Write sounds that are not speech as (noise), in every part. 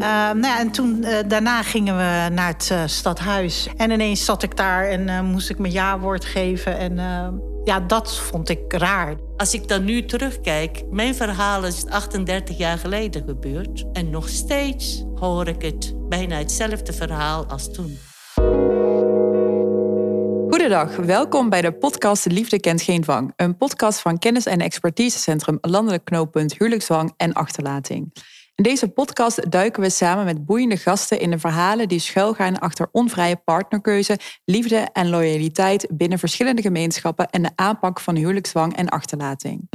nou ja, en toen, daarna gingen we naar het stadhuis. En ineens zat ik daar en moest ik mijn ja-woord geven. En ja, dat vond ik raar. Als ik dan nu terugkijk, mijn verhaal is 38 jaar geleden gebeurd. En nog steeds hoor ik het bijna hetzelfde verhaal als toen. Goedendag, welkom bij de podcast Liefde kent geen dwang. Een podcast van kennis- en expertisecentrum Landelijk Knooppunt Huwelijksdwang en Achterlating. In deze podcast duiken we samen met boeiende gasten in de verhalen die schuilgaan achter onvrije partnerkeuze, liefde en loyaliteit binnen verschillende gemeenschappen en de aanpak van huwelijksdwang en achterlating.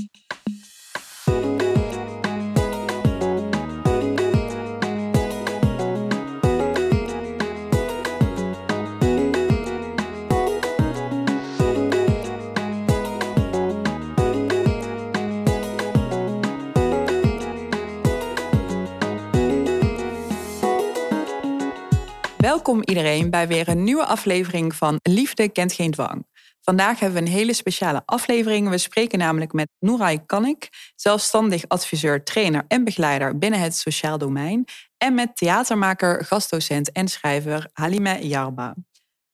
Welkom iedereen bij weer een nieuwe aflevering van Liefde kent geen dwang. Vandaag hebben we een hele speciale aflevering. We spreken namelijk met Noerai Kanik, zelfstandig adviseur, trainer en begeleider binnen het sociaal domein. En met theatermaker, gastdocent en schrijver Halime Yarba.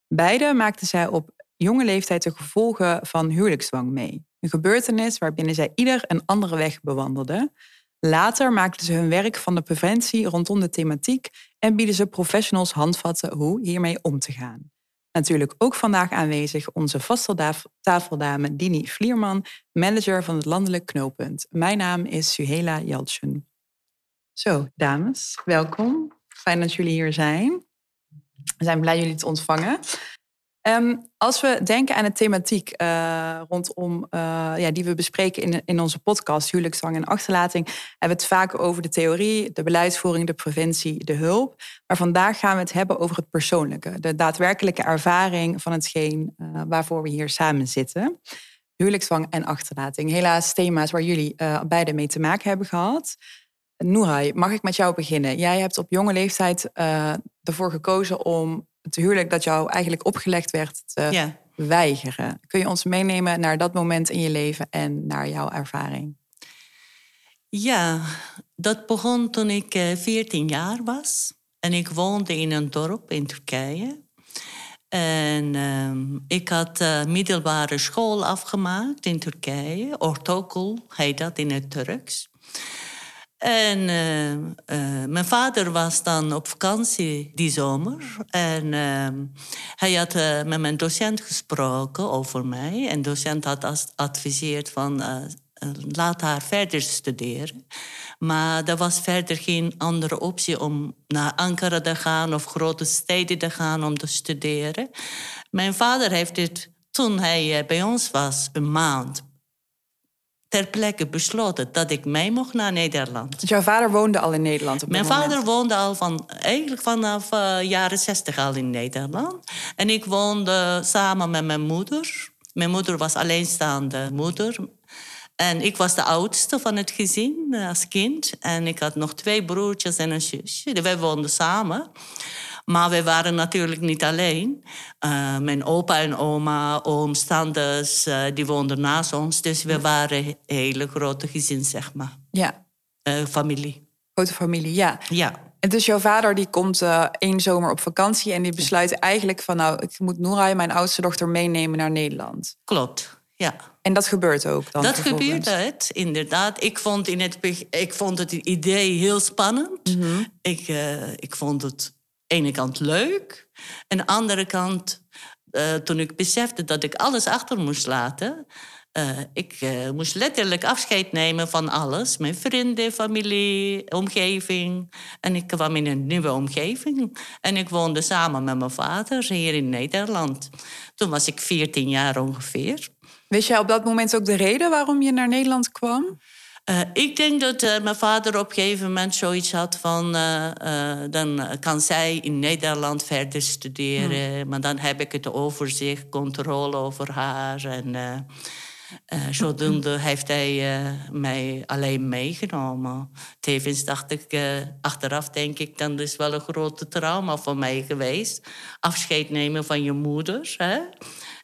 Beide maakten zij op jonge leeftijd de gevolgen van huwelijksdwang mee. Een gebeurtenis waarbinnen zij ieder een andere weg bewandelden. Later maakten ze hun werk van de preventie rondom de thematiek en bieden ze professionals handvatten hoe hiermee om te gaan. Natuurlijk ook vandaag aanwezig onze vaste tafeldame Dini Vlierman, manager van het Landelijk Knooppunt. Mijn naam is Suhela Jaltsen. Zo, dames, welkom. Fijn dat jullie hier zijn. We zijn blij jullie te ontvangen. Ehm, als we denken aan de thematiek uh, rondom, uh, ja, die we bespreken in, in onze podcast, huwelijkszang en achterlating, hebben we het vaak over de theorie, de beleidsvoering, de preventie, de hulp. Maar vandaag gaan we het hebben over het persoonlijke, de daadwerkelijke ervaring van hetgeen uh, waarvoor we hier samen zitten. Huwelijkszwang en achterlating. Helaas thema's waar jullie beide mee te maken hebben gehad. Noerai, mag ik met jou beginnen? Jij hebt op jonge leeftijd ervoor gekozen om het huwelijk dat jou eigenlijk opgelegd werd te weigeren. Kun je ons meenemen naar dat moment in je leven en naar jouw ervaring? Ja, dat begon toen ik 14 eh, jaar was. En ik woonde in een dorp in Turkije. En uh, ik had uh, middelbare school afgemaakt in Turkije. Ortaokul heet dat in het Turks. En uh, uh, mijn vader was dan op vakantie die zomer. En uh, hij had eh, met mijn docent gesproken over mij. En de docent had adviseerd van... laat haar verder studeren. Maar er was verder geen andere optie om naar Ankara te gaan... of grote steden te gaan om te studeren. Mijn vader heeft dit toen hij bij ons was, een maand ter plekke besloten dat ik mee mocht naar Nederland. Dus jouw vader woonde al in Nederland? Op Mijn vader woonde al van, eigenlijk vanaf uh, jaren zestig al in Nederland. En ik woonde samen met mijn moeder. Mijn moeder was alleenstaande moeder. En ik was de oudste van het gezin eh, als kind. En ik had nog twee broertjes en een zusje. Wij woonden samen. Maar we waren natuurlijk niet alleen. Uh, mijn opa en oma, ooms, tantes, uh, die woonden naast ons. Dus we waren een hele grote gezin, zeg maar. Ja. Uh, familie. Grote familie, ja. Ja. En dus jouw vader die komt één zomer op vakantie... en die besluit eigenlijk van... nou, ik moet Nooraj, mijn oudste dochter, meenemen naar Nederland. Klopt, ja. En dat gebeurt ook dan? Dat gebeurde het, inderdaad. Ik vond, in het, ik vond het idee heel spannend. Mm -hmm. ik, ik vond het ene kant leuk. En de andere kant, uh, toen ik besefte dat ik alles achter moest laten. Uh, ik uh, moest letterlijk afscheid nemen van alles. Mijn vrienden, familie, omgeving. En ik kwam in een nieuwe omgeving. En ik woonde samen met mijn vader hier in Nederland. Toen was ik 14 jaar ongeveer. Wist jij op dat moment ook de reden waarom je naar Nederland kwam? Uh, ik denk dat uh, mijn vader op een gegeven moment zoiets had van... Uh, dan kan zij in Nederland verder studeren. Hmm. Maar dan heb ik het overzicht, controle over haar. En zodoende (laughs) heeft hij mij alleen meegenomen. Tevens dacht ik, achteraf denk ik... dan is wel een grote trauma voor mij geweest. Afscheid nemen van je moeder, hè?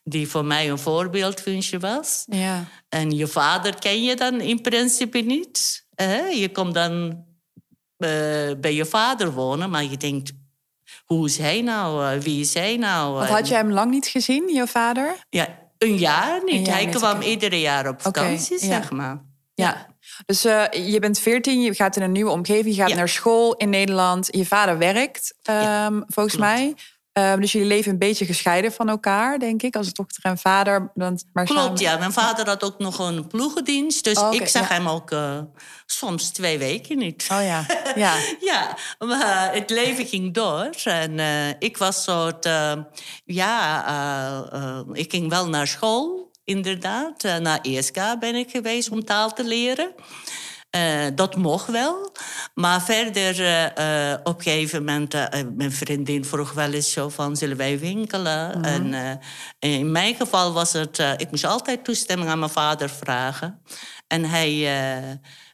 Die voor mij een voorbeeldfunctie was. Ja. En je vader ken je dan in principe niet. Je komt dan bij je vader wonen. Maar je denkt, hoe is hij nou? wie is hij nou? Want had je hem lang niet gezien, je vader? Ja, een jaar niet. hij kwam iedere jaar op vakantie, zeg maar. Ja. Dus uh, je bent 14, je gaat in een nieuwe omgeving, je gaat naar school in Nederland. Je vader werkt, um, volgens mij. Um, dus jullie leven een beetje gescheiden van elkaar, denk ik, als dochter en vader. Dan maar Klopt, samen... ja. Mijn vader had ook nog een ploegendienst. Dus oh, ik zag hem ook uh, soms twee weken niet. Oh ja, ja. (laughs) ja, maar het leven ging door. En uh, ik was soort... Uh, ja, ik ging wel naar school, inderdaad. naar ESK ben ik geweest om taal te leren. Uh, dat mocht wel. Maar verder, uh, op een gegeven moment, mijn vriendin vroeg wel eens zo van, zullen wij winkelen? Mhm. En in mijn geval was het, ik moest altijd toestemming aan mijn vader vragen. En hij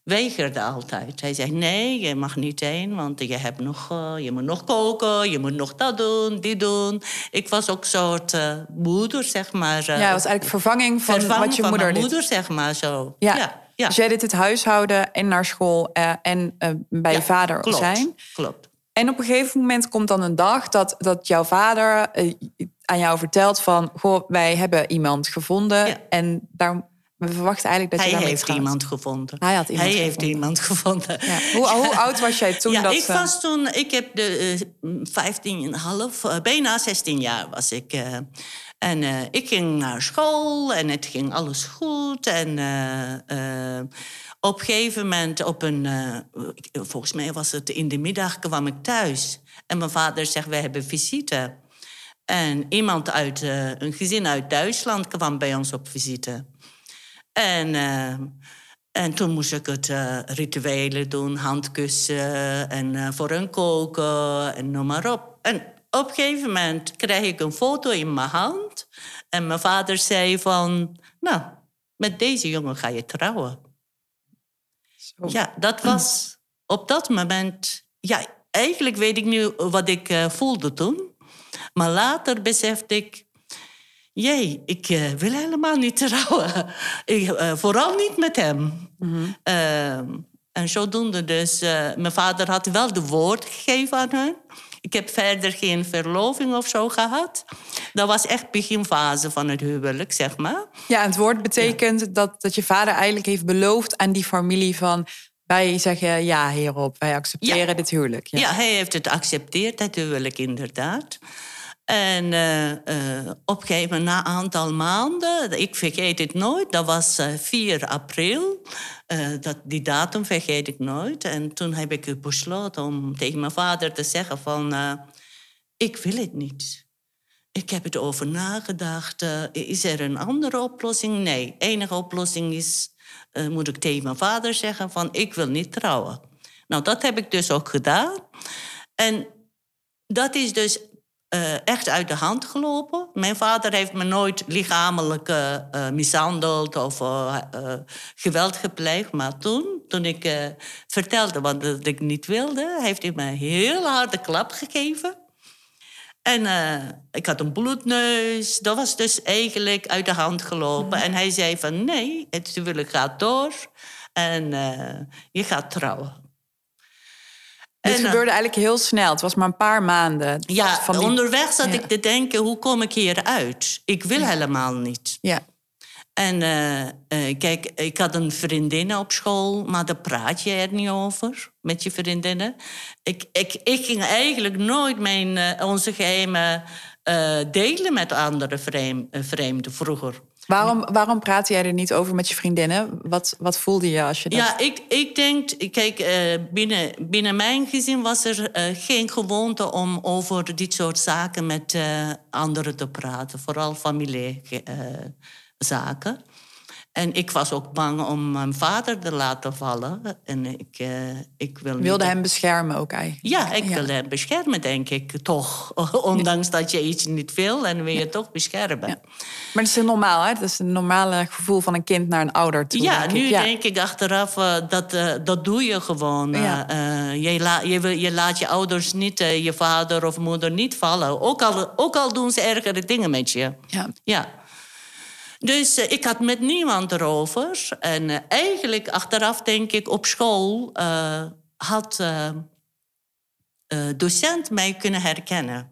weigerde altijd. Hij zei, nee, je mag niet heen, want je, hebt nog, je moet nog koken, je moet nog dat doen, die doen. Ik was ook een soort moeder, zeg maar. ja, het was eigenlijk vervanging van wat je van moeder mijn moeder, zeg maar, zo. ja. Ja. Dus jij deed het huishouden en naar school uh, en uh, bij je vader klopt, zijn. Klopt. En op een gegeven moment komt dan een dag dat, dat jouw vader uh, aan jou vertelt van... Goh, wij hebben iemand gevonden ja. en daar we verwachten eigenlijk dat hij je heeft iemand gevonden. Hij had iemand hij gevonden. heeft iemand gevonden. Ja. Hoe, hoe, oud was jij toen? Ja, dat, ik was toen, ik heb de uh, 15,5, uh, bijna 16 jaar was ik. Uh, en uh, ik ging naar school en het ging alles goed. En uh, op een gegeven moment, op een, volgens mij was het in de middag, kwam ik thuis. En mijn vader zegt, wij hebben visite. En iemand uit een gezin uit Duitsland kwam bij ons op visite. En, en toen moest ik het rituelen doen, handkussen en voor hun koken en noem maar op. En op een gegeven moment krijg ik een foto in mijn hand. En mijn vader zei van, nou, met deze jongen ga je trouwen. Zo. Ja, dat was op dat moment... Ja, eigenlijk weet ik nu wat ik uh, voelde toen. Maar later besefte ik... Jee, ik uh, wil helemaal niet (laughs) trouwen. Ik, uh, vooral niet met hem. Mm -hmm. en zodoende dus... mijn vader had wel de woord gegeven aan hen... Ik heb verder geen verloving of zo gehad. Dat was echt beginfase van het huwelijk, zeg maar. Ja, het woord betekent dat, dat je vader eigenlijk heeft beloofd aan die familie van... Wij zeggen ja hierop, wij accepteren dit huwelijk. Ja. ja, hij heeft het geaccepteerd, het huwelijk inderdaad. En uh, op een gegeven na een aantal maanden, ik vergeet het nooit, dat was uh, 4 april. dat, die datum vergeet ik nooit. En toen heb ik besloten om tegen mijn vader te zeggen van... ik wil het niet. Ik heb het over nagedacht. is er een andere oplossing? Nee, enige oplossing is, moet ik tegen mijn vader zeggen van... ik wil niet trouwen. Nou, dat heb ik dus ook gedaan. En dat is dus uh, echt uit de hand gelopen. Mijn vader heeft me nooit lichamelijk uh, uh, mishandeld of geweld gepleegd. Maar toen, toen ik vertelde wat ik niet wilde, heeft hij me een heel harde klap gegeven. En ik had een bloedneus. Dat was dus eigenlijk uit de hand gelopen. En hij zei van nee, het huwelijk gaat door. En je gaat trouwen. Het gebeurde eigenlijk heel snel. Het was maar een paar maanden. Ja, van die... onderweg zat ik te denken, hoe kom ik hieruit? Ik wil helemaal niet. Ja. En uh, uh, kijk, ik had een vriendin op school, maar daar praat je er niet over met je vriendinnen. Ik, ik, ik ging eigenlijk nooit mijn, uh, onze geheimen delen met andere vreemden vroeger. Waarom, waarom praatte jij er niet over met je vriendinnen? Wat, wat voelde je als je dat... Ja, ik, ik denk... Kijk, uh, binnen, binnen mijn gezin was er uh, geen gewoonte... om over dit soort zaken met uh, anderen te praten. Vooral familiezaken. En ik was ook bang om mijn vader te laten vallen. En ik, uh, ik wil wilde hem beschermen ook eigenlijk? Ja, ik wilde hem beschermen, denk ik, toch. (laughs) Ondanks dat je iets niet wil en wil je ja. toch beschermen. Maar dat is normaal, hè? Dat is een normale gevoel van een kind naar een ouder toe. Ja, nu denk ik achteraf, uh, dat, uh, dat doe je gewoon. je, la je, je, laat je ouders niet, je vader of moeder niet vallen. Ook al, ook al doen ze ergere dingen met je. Ja. ja. Dus uh, ik had met niemand erover. En uh, eigenlijk achteraf denk ik, op school uh, had uh, docent mij kunnen herkennen.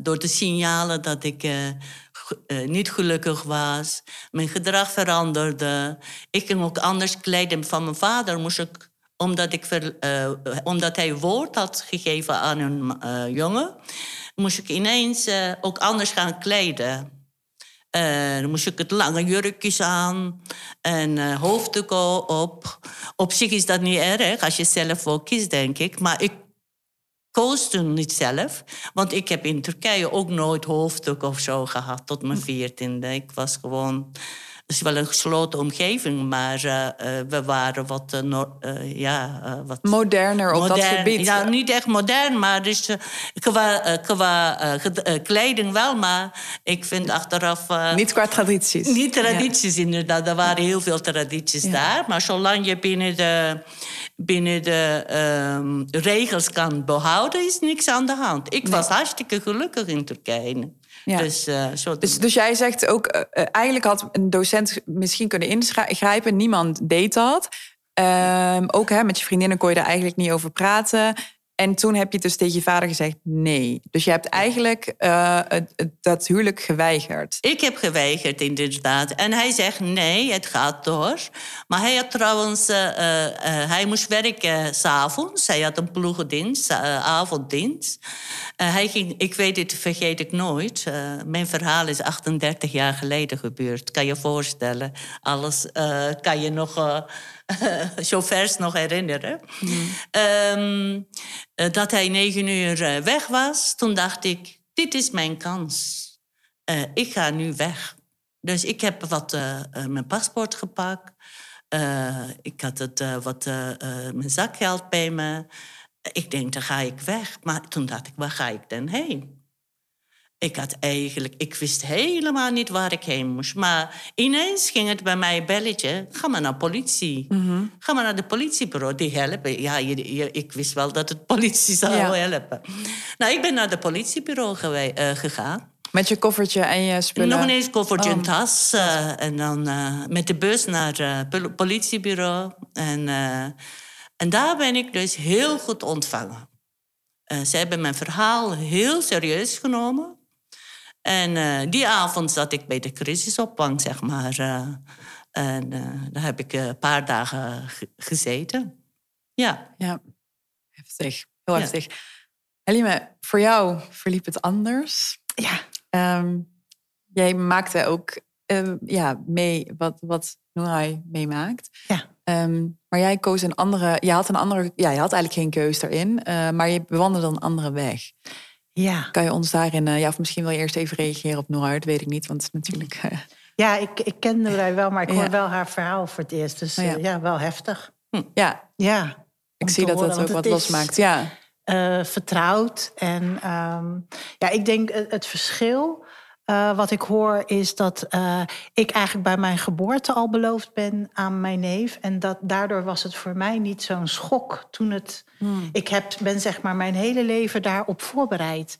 door de signalen dat ik niet gelukkig was. Mijn gedrag veranderde. Ik ging ook anders kleden. Van mijn vader moest ik omdat, ik omdat hij woord had gegeven aan een jongen, moest ik ineens ook anders gaan kleden. Uh, dan moest ik het lange jurkjes aan en uh, hoofddoek op. Op zich is dat niet erg als je zelf ook kiest, denk ik. Maar ik koos toen niet zelf. Want ik heb in Turkije ook nooit hoofddoek of zo gehad tot mijn veertiende. Ik was gewoon is wel een gesloten omgeving, maar uh, we waren wat, uh, ja, wat moderner op dat gebied. Ja, niet echt modern, maar dus, qua, qua kleding wel. Maar ik vind achteraf. niet qua tradities. Niet tradities, inderdaad. Er waren heel veel tradities daar. Maar zolang je binnen de, binnen de um, regels kan behouden, is niks aan de hand. Ik was hartstikke gelukkig in Turkije. Ja. Dus, uh, dus, dus, jij zegt ook, uh, eigenlijk had een docent misschien kunnen ingrijpen. Niemand deed dat. Um, ook hè, met je vriendinnen kon je er eigenlijk niet over praten. En toen heb je dus tegen je vader gezegd nee. Dus je hebt eigenlijk uh, dat huwelijk geweigerd. Ik heb geweigerd, inderdaad. En hij zegt nee, het gaat door. Maar hij had trouwens, uh, uh, hij moest werken s'avonds. Hij had een ploegendienst, avonddienst. hij ging, ik weet het, vergeet ik nooit. mijn verhaal is 38 jaar geleden gebeurd. Kan je voorstellen. Alles kan je nog (laughs) vers nog herinneren. Mm. Um, dat hij negen uur eh, weg was. Toen dacht ik, dit is mijn kans. Uh, ik ga nu weg. Dus ik heb wat, mijn paspoort gepakt. ik had het, wat, mijn zakgeld bij me. Ik denk, dan ga ik weg. Maar toen dacht ik, waar ga ik dan heen? Ik had eigenlijk, ik wist helemaal niet waar ik heen moest. Maar ineens ging het bij mij belletje. Ga maar naar politie. Mm Ga maar naar de politiebureau. Die helpen. Ja, je, ik wist wel dat het politie zou helpen. Nou, ik ben naar de politiebureau uh, gegaan. Met je koffertje en je spullen? Nog ineens koffertje en oh. tas. Uh, en dan uh, met de bus naar het politiebureau. En, en daar ben ik dus heel goed ontvangen. ze hebben mijn verhaal heel serieus genomen. En uh, die avond zat ik bij de crisisopvang, zeg maar. Uh, en uh, daar heb ik een paar dagen gezeten. Ja. Ja, heftig. Heel heftig. Helime, voor jou verliep het anders. Ja. Um, jij maakte ook ja, mee wat, wat meemaakt. Ja. Um, maar jij koos een andere... Je had, een andere, ja, je had eigenlijk geen keus daarin. maar je bewandelde een andere weg. Ja. Kan je ons daarin, uh, ja, of misschien wil je eerst even reageren op Noor, dat weet ik niet, want natuurlijk. Uh... Ja, ik, ik ken Noor wel, maar ik hoor wel haar verhaal voor het eerst. Dus oh, ja. Uh, ja. wel heftig. Hm. Ja. Ja. Ik zie dat dat ook wat losmaakt. Ja. vertrouwd. En um, ja, ik denk het, het verschil uh, wat ik hoor is dat uh, ik eigenlijk bij mijn geboorte al beloofd ben aan mijn neef. En dat, daardoor was het voor mij niet zo'n schok toen het. Hmm. Ik heb, ben zeg maar mijn hele leven daarop voorbereid.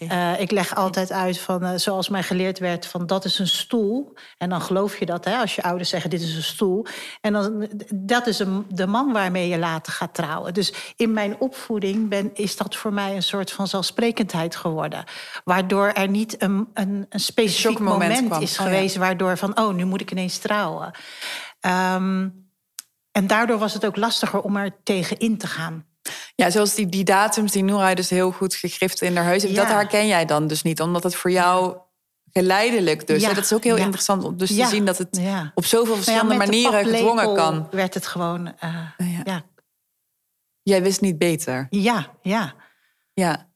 Uh, ik leg altijd uit van, uh, zoals mij geleerd werd, van dat is een stoel. En dan geloof je dat, hè, als je ouders zeggen dit is een stoel. En dan, dat is een, de man waarmee je later gaat trouwen. Dus in mijn opvoeding ben, is dat voor mij een soort van zelfsprekendheid geworden. Waardoor er niet een, een, een specifiek moment, moment is oh, geweest, waardoor van, oh, nu moet ik ineens trouwen. Um, en daardoor was het ook lastiger om er tegen in te gaan. Ja, zoals die, die datums die Noora dus heel goed gegrift in haar huis heeft. Dat herken jij dan dus niet, omdat het voor jou geleidelijk dus. Ja. Dat is ook heel interessant om dus te zien dat het op zoveel nou verschillende manieren gedwongen kan. werd het gewoon, uh, ja. Jij wist niet beter. Ja, ja. Ja.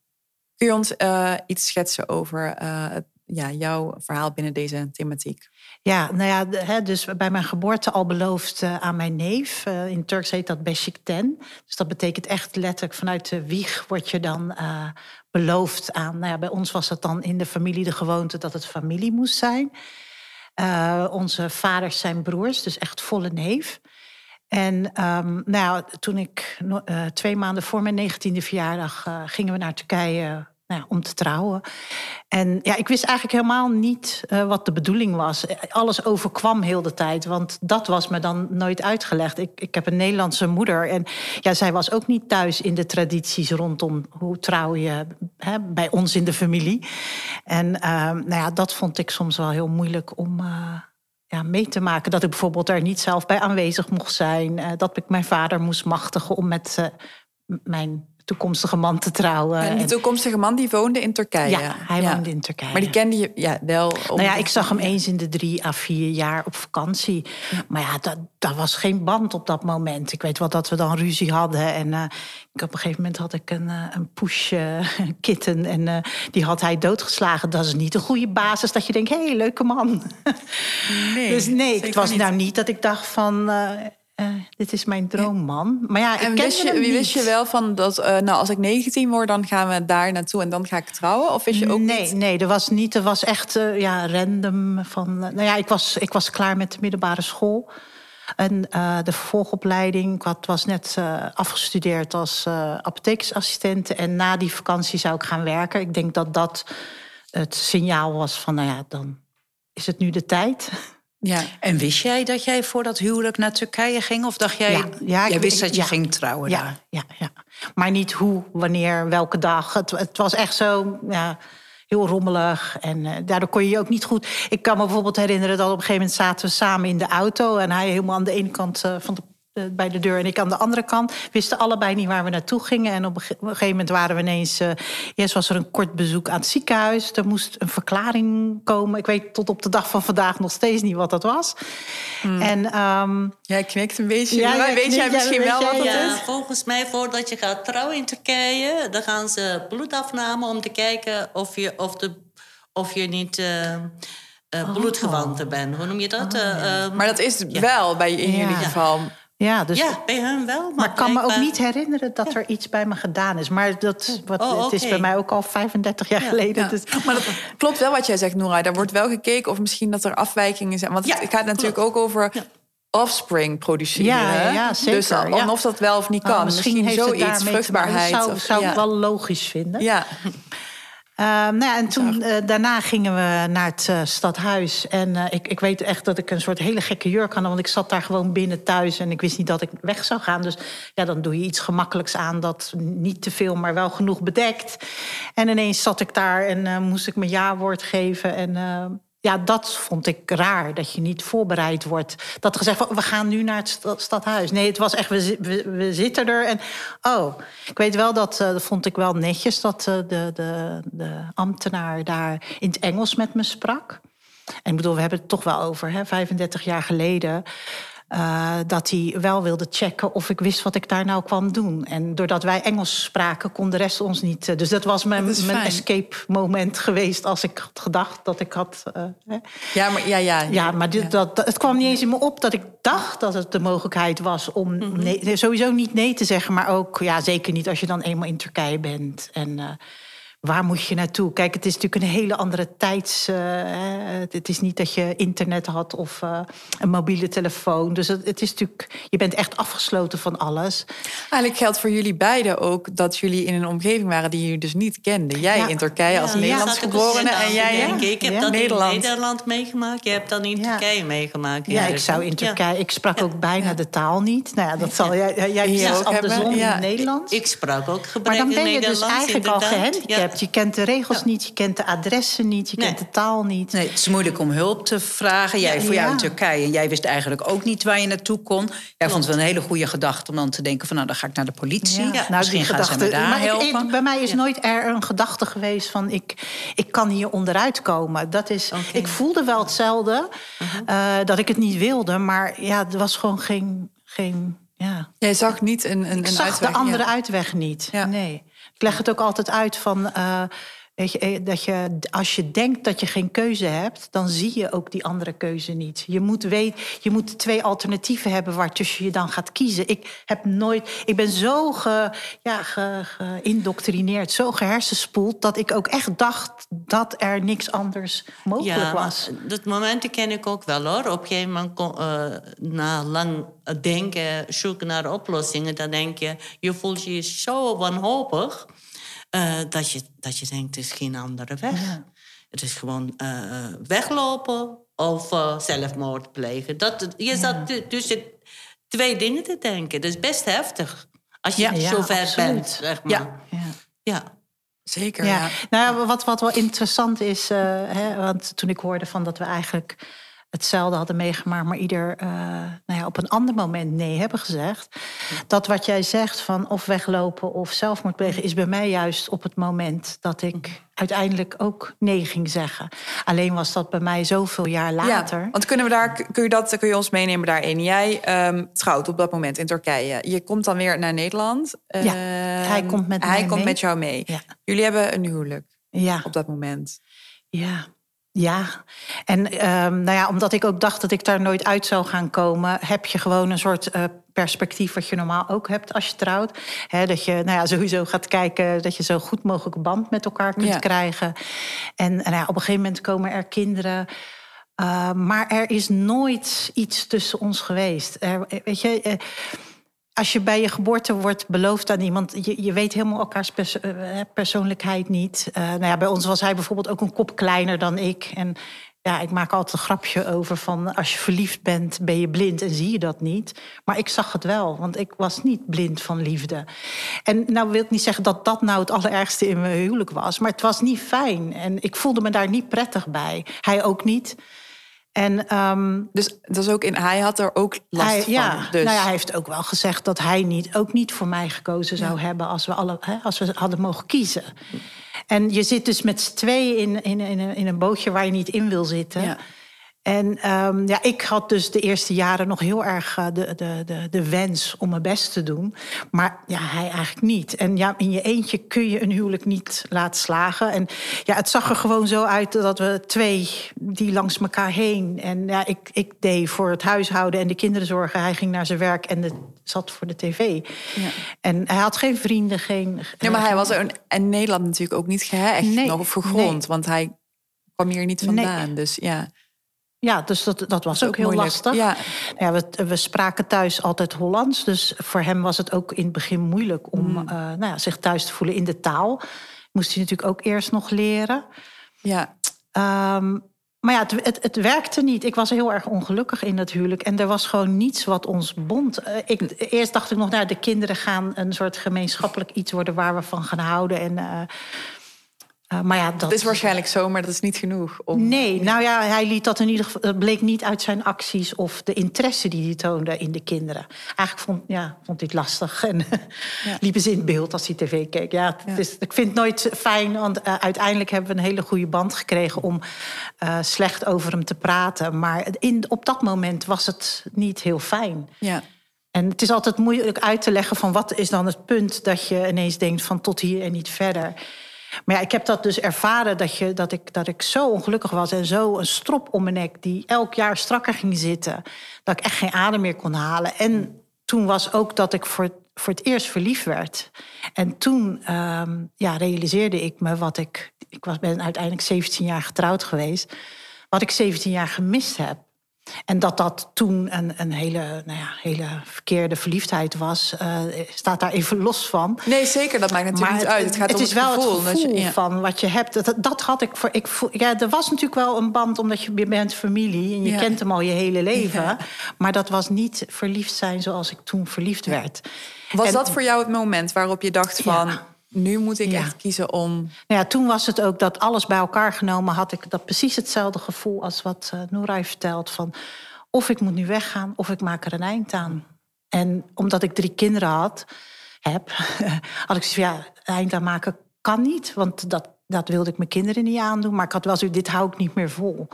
Kun je ons uh, iets schetsen over uh, ja, jouw verhaal binnen deze thematiek? Ja, nou ja, dus bij mijn geboorte al beloofd uh, aan mijn neef. Uh, in Turks heet dat Beşikten. Dus dat betekent echt letterlijk vanuit de wieg word je dan uh, beloofd aan. Nou ja, bij ons was dat dan in de familie de gewoonte dat het familie moest zijn. onze vaders zijn broers, dus echt volle neef. En um, nou, toen ik twee maanden voor mijn negentiende verjaardag gingen we naar Turkije nou om te trouwen. En ja, ik wist eigenlijk helemaal niet uh, wat de bedoeling was. Alles overkwam heel de tijd, want dat was me dan nooit uitgelegd. Ik, ik heb een Nederlandse moeder en ja, zij was ook niet thuis in de tradities rondom hoe trouw je hè, bij ons in de familie. En uh, nou ja, dat vond ik soms wel heel moeilijk om. Uh, ja, mee te maken. Dat ik bijvoorbeeld er niet zelf bij aanwezig mocht zijn. Dat ik mijn vader moest machtigen om met mijn toekomstige man te trouwen. En die toekomstige man die woonde in Turkije? Ja, hij ja. woonde in Turkije. Maar die kende je ja, wel? Nou ja, ik zag hem eens in de drie à vier jaar op vakantie. Maar ja, dat, dat was geen band op dat moment. Ik weet wel dat we dan ruzie hadden. En uh, ik, op een gegeven moment had ik een, uh, een push (laughs) uh, kitten. En uh, die had hij doodgeslagen. Dat is niet een goede basis dat je denkt, hé, hey, leuke man. (laughs) Nee, dus nee, het was niet. nou niet dat ik dacht van... Uh, dit is mijn droomman. Maar ja, en ik wist je, wie wist je wel van dat, uh, nou, als ik 19 word, dan gaan we daar naartoe en dan ga ik trouwen? Of wist je ook nee, niet? Nee, er was niet. Er was echt uh, ja, random. Van, nou ja, ik was, ik was klaar met de middelbare school. En de vervolgopleiding, ik had, was net afgestudeerd als apothekersassistent. En na die vakantie zou ik gaan werken. Ik denk dat dat het signaal was van, nou ja, dan is het nu de tijd. Ja. En wist jij dat jij voor dat huwelijk naar Turkije ging? Of dacht jij, ja, ja, jij ik, wist dat je ja, ging trouwen ja, daar? Ja, ja, maar niet hoe, wanneer, welke dag. Het, het was echt zo ja, heel rommelig. En uh, daardoor kon je je ook niet goed... Ik kan me bijvoorbeeld herinneren dat op een gegeven moment zaten we samen in de auto... en hij helemaal aan de ene kant uh, van de bij de deur en ik aan de andere kant. Wisten allebei niet waar we naartoe gingen. En op een gegeven moment waren we ineens... Uh, eerst was er een kort bezoek aan het ziekenhuis. Er moest een verklaring komen. Ik weet tot op de dag van vandaag nog steeds niet wat dat was. Hmm. En, um, jij knikt een beetje. Ja, ja, weet jij misschien ja, wel wat dat ja, is? Volgens mij, voordat je gaat trouwen in Turkije... dan gaan ze bloedafname om te kijken of je, of de, of je niet... Uh, uh, bloedgewanten bent. Hoe noem je dat? Oh, ja. maar dat is wel bij in jullie geval... Ja, dus, ja, bij hen wel. Maar, maar ik kan me ook niet herinneren dat ja. er iets bij me gedaan is. Maar dat, wat, oh, okay. het is bij mij ook al 35 jaar ja. geleden. Ja. Dus. Maar dat klopt wel wat jij zegt, Noora. Daar wordt wel gekeken of misschien dat er afwijkingen zijn. Want het gaat natuurlijk ook over offspring produceren. Ja, ja, zeker. Dus ja. of dat wel of niet kan. Oh, misschien, misschien heeft zoiets, het vruchtbaarheid. Dat zou, zou ja. ik wel logisch vinden. Ja. Uh, nou ja, en toen, uh, daarna gingen we naar het uh, stadhuis. En uh, ik, ik weet echt dat ik een soort hele gekke jurk had. Want ik zat daar gewoon binnen thuis en ik wist niet dat ik weg zou gaan. Dus ja, dan doe je iets gemakkelijks aan dat niet te veel, maar wel genoeg bedekt. En ineens zat ik daar en moest ik mijn ja-woord geven. En ja, dat vond ik raar, dat je niet voorbereid wordt. Dat gezegd van, we gaan nu naar het stadhuis. Nee, het was echt, we, we, we zitten er. En oh, ik weet wel dat, uh, dat vond ik wel netjes... dat uh, de, de, de ambtenaar daar in het Engels met me sprak. En ik bedoel, we hebben het toch wel over, hè, 35 jaar geleden... Uh, dat hij wel wilde checken of ik wist wat ik daar nou kwam doen. En doordat wij Engels spraken, kon de rest ons niet. Uh, dus dat was mijn, dat mijn escape moment geweest als ik had gedacht dat ik had. Uh, ja, maar, ja, ja, ja, maar dit, ja. Dat, dat, het kwam niet eens in me op dat ik dacht dat het de mogelijkheid was om mm -hmm. nee, sowieso niet nee te zeggen, maar ook ja, zeker niet als je dan eenmaal in Turkije bent. En waar moet je naartoe? Kijk, het is natuurlijk een hele andere tijds... Uh, het is niet dat je internet had of uh, een mobiele telefoon. Dus het, het, is natuurlijk... Je bent echt afgesloten van alles. Eigenlijk geldt voor jullie beiden ook... dat jullie in een omgeving waren die jullie dus niet kenden. Jij ja. in Turkije als ja, Nederlands geborene en jij ja. Ik heb dat Nederland. in Nederland meegemaakt. Je hebt dat in Turkije meegemaakt. Ja, ik zou in Turkije... Ik sprak ook bijna de taal niet. Nou ja, dat zal jij... Jij ja, ook andersom in het Nederlands. Ik, ik sprak ook gebrekkig Maar dan ben je Nederlands, dus eigenlijk al gehandicapt. Je kent de regels ja. niet, je kent de adressen niet, je nee. kent de taal niet. Nee, het is moeilijk om hulp te vragen. Jij voor jou in Turkije en jij wist eigenlijk ook niet waar je naartoe kon. Jij vond het wel een hele goede gedachte om dan te denken van nou dan ga ik naar de politie. Ja. Nou, Misschien die gaan gedachte, ze me daar maar helpen. Ik, bij mij is nooit er een gedachte geweest van ik, ik kan hier onderuit komen. Dat is, okay. Ik voelde wel hetzelfde, uh -huh. uh, dat ik het niet wilde, maar ja, er was gewoon geen. geen ja. Jij zag niet een, een, ik een zag uitweg, de andere ja. uitweg niet. Nee. Ik leg het ook altijd uit van. Weet je, dat je, als je denkt dat je geen keuze hebt, dan zie je ook die andere keuze niet. Je moet, weet, je moet twee alternatieven hebben waartussen je dan gaat kiezen. Ik heb nooit, ik ben zo ge, ja, ge, geïndoctrineerd, zo gehersenspoeld, dat ik ook echt dacht dat er niks anders mogelijk ja, was. Dat moment ken ik ook wel hoor. Op een gegeven moment, uh, na lang denken, zoeken naar oplossingen, dan denk je, je voelt je zo wanhopig. Eh, dat, je, dat je denkt, het is geen andere weg. Het is gewoon eh, weglopen of uh, zelfmoord plegen. Dat, je zat tussen twee dingen te denken. Dat is best heftig. Als je ja, zo ver bent, zeg maar. Ja. ja. Zeker. Ja. Nou, wat, wat wel interessant is, hè, want toen ik hoorde van dat we eigenlijk hetzelfde hadden meegemaakt, maar ieder uh, nou ja, op een ander moment nee hebben gezegd. Dat wat jij zegt van of weglopen of zelfmoord plegen, is bij mij juist op het moment dat ik uiteindelijk ook nee ging zeggen. Alleen was dat bij mij zoveel jaar later. Ja, want kunnen we daar, kun je, dat, kun je ons meenemen daarin? Jij um, trouwt op dat moment in Turkije. Je komt dan weer naar Nederland. Ja, hij ehm, komt met, hij komt mee. met jou mee. Ja. Jullie hebben een huwelijk ja. op dat moment. Ja, ja, en um, nou ja, omdat ik ook dacht dat ik daar nooit uit zou gaan komen, heb je gewoon een soort uh, perspectief wat je normaal ook hebt als je trouwt. He, dat je nou ja, sowieso gaat kijken dat je zo goed mogelijk band met elkaar kunt ja. krijgen. En, en ja, op een gegeven moment komen er kinderen. Uh, maar er is nooit iets tussen ons geweest. Er, weet je. Uh, als je bij je geboorte wordt beloofd aan iemand, je, weet helemaal elkaars pers persoonlijkheid niet. Uh, nou ja, bij ons was hij bijvoorbeeld ook een kop kleiner dan ik. En ja, ik maak altijd een grapje over van als je verliefd bent, ben je blind en zie je dat niet. Maar ik zag het wel, want ik was niet blind van liefde. En nou wil ik niet zeggen dat dat nou het allerergste in mijn huwelijk was, maar het was niet fijn. En ik voelde me daar niet prettig bij. Hij ook niet. En, um, dus dat is ook in, hij had er ook last hij, van. Ja, dus. nou ja, hij heeft ook wel gezegd dat hij niet, ook niet voor mij gekozen zou ja. hebben als we, alle, hè, als we hadden mogen kiezen. En je zit dus met z'n tweeën in, in, in, in, een bootje waar je niet in wil zitten. Ja. En um, ja, ik had dus de eerste jaren nog heel erg uh, de, de, de, de wens om mijn best te doen. Maar ja, hij eigenlijk niet. En ja, in je eentje kun je een huwelijk niet laten slagen. En ja, het zag er gewoon zo uit dat we twee die langs elkaar heen. En ja, ik, ik deed voor het huishouden en de kinderen zorgen. Hij ging naar zijn werk en de, zat voor de tv. Ja. En hij had geen vrienden, geen... Nee, maar hij was er in Nederland natuurlijk ook niet gehecht nee, nog gegrond. Nee. Want hij kwam hier niet vandaan. Nee. Dus ja... Ja, dus dat, dat was ook, ook heel moeilijk. lastig. Ja. Ja, we, we spraken thuis altijd Hollands. Dus voor hem was het ook in het begin moeilijk om Mm. uh, nou ja, zich thuis te voelen in de taal. Moest hij natuurlijk ook eerst nog leren. Ja. Um, maar ja, het, het, het, werkte niet. Ik was heel erg ongelukkig in dat huwelijk. En er was gewoon niets wat ons bond. Uh, ik, eerst dacht ik nog, nou, de kinderen gaan een soort gemeenschappelijk iets worden waar we van gaan houden. En, uh, uh, maar ja, dat Het is waarschijnlijk zo, maar dat is niet genoeg. Om... Nee, nou ja, hij liet dat in ieder geval. Het bleek niet uit zijn acties of de interesse die hij toonde in de kinderen. Eigenlijk vond, ja, vond hij het lastig en (laughs) ja. liepen ze in het beeld als hij tv keek. Ja, het is, ik vind het nooit fijn, want uh, uiteindelijk hebben we een hele goede band gekregen om uh, slecht over hem te praten. Maar in, op dat moment was het niet heel fijn. Ja. En het is altijd moeilijk uit te leggen van wat is dan het punt dat je ineens denkt van tot hier en niet verder. Maar ja, ik heb dat dus ervaren dat, je, dat, ik, dat ik zo ongelukkig was en zo een strop om mijn nek die elk jaar strakker ging zitten, dat ik echt geen adem meer kon halen. En toen was ook dat ik voor, voor het eerst verliefd werd. En toen um, ja, realiseerde ik me wat ik. Ik was, ben uiteindelijk 17 jaar getrouwd geweest. Wat ik 17 jaar gemist heb. En dat dat toen een, een hele, nou ja, hele verkeerde verliefdheid was, uh, staat daar even los van. Nee, zeker, dat maakt natuurlijk maar niet uit. Het gaat het om is wel gevoel, het gevoel je, ja. van wat je hebt. Dat, dat had ik voor. Ik voel, ja, er was natuurlijk wel een band, omdat je, je bent familie en je Ja. kent hem al je hele leven. Ja. Maar dat was niet verliefd zijn zoals ik toen verliefd werd. Was En- dat voor jou het moment waarop je dacht van... Nu moet ik Ja. echt kiezen om... Nou ja, toen was het ook dat alles bij elkaar genomen had ik dat precies hetzelfde gevoel als wat uh, Nooraj vertelt. Van of ik moet nu weggaan of ik maak er een eind aan. En omdat ik drie kinderen had, heb, (laughs) had ik zoiets van ja, eind aan maken kan niet. Want dat, dat wilde ik mijn kinderen niet aandoen. Maar ik had wel zo, dit hou ik niet meer vol.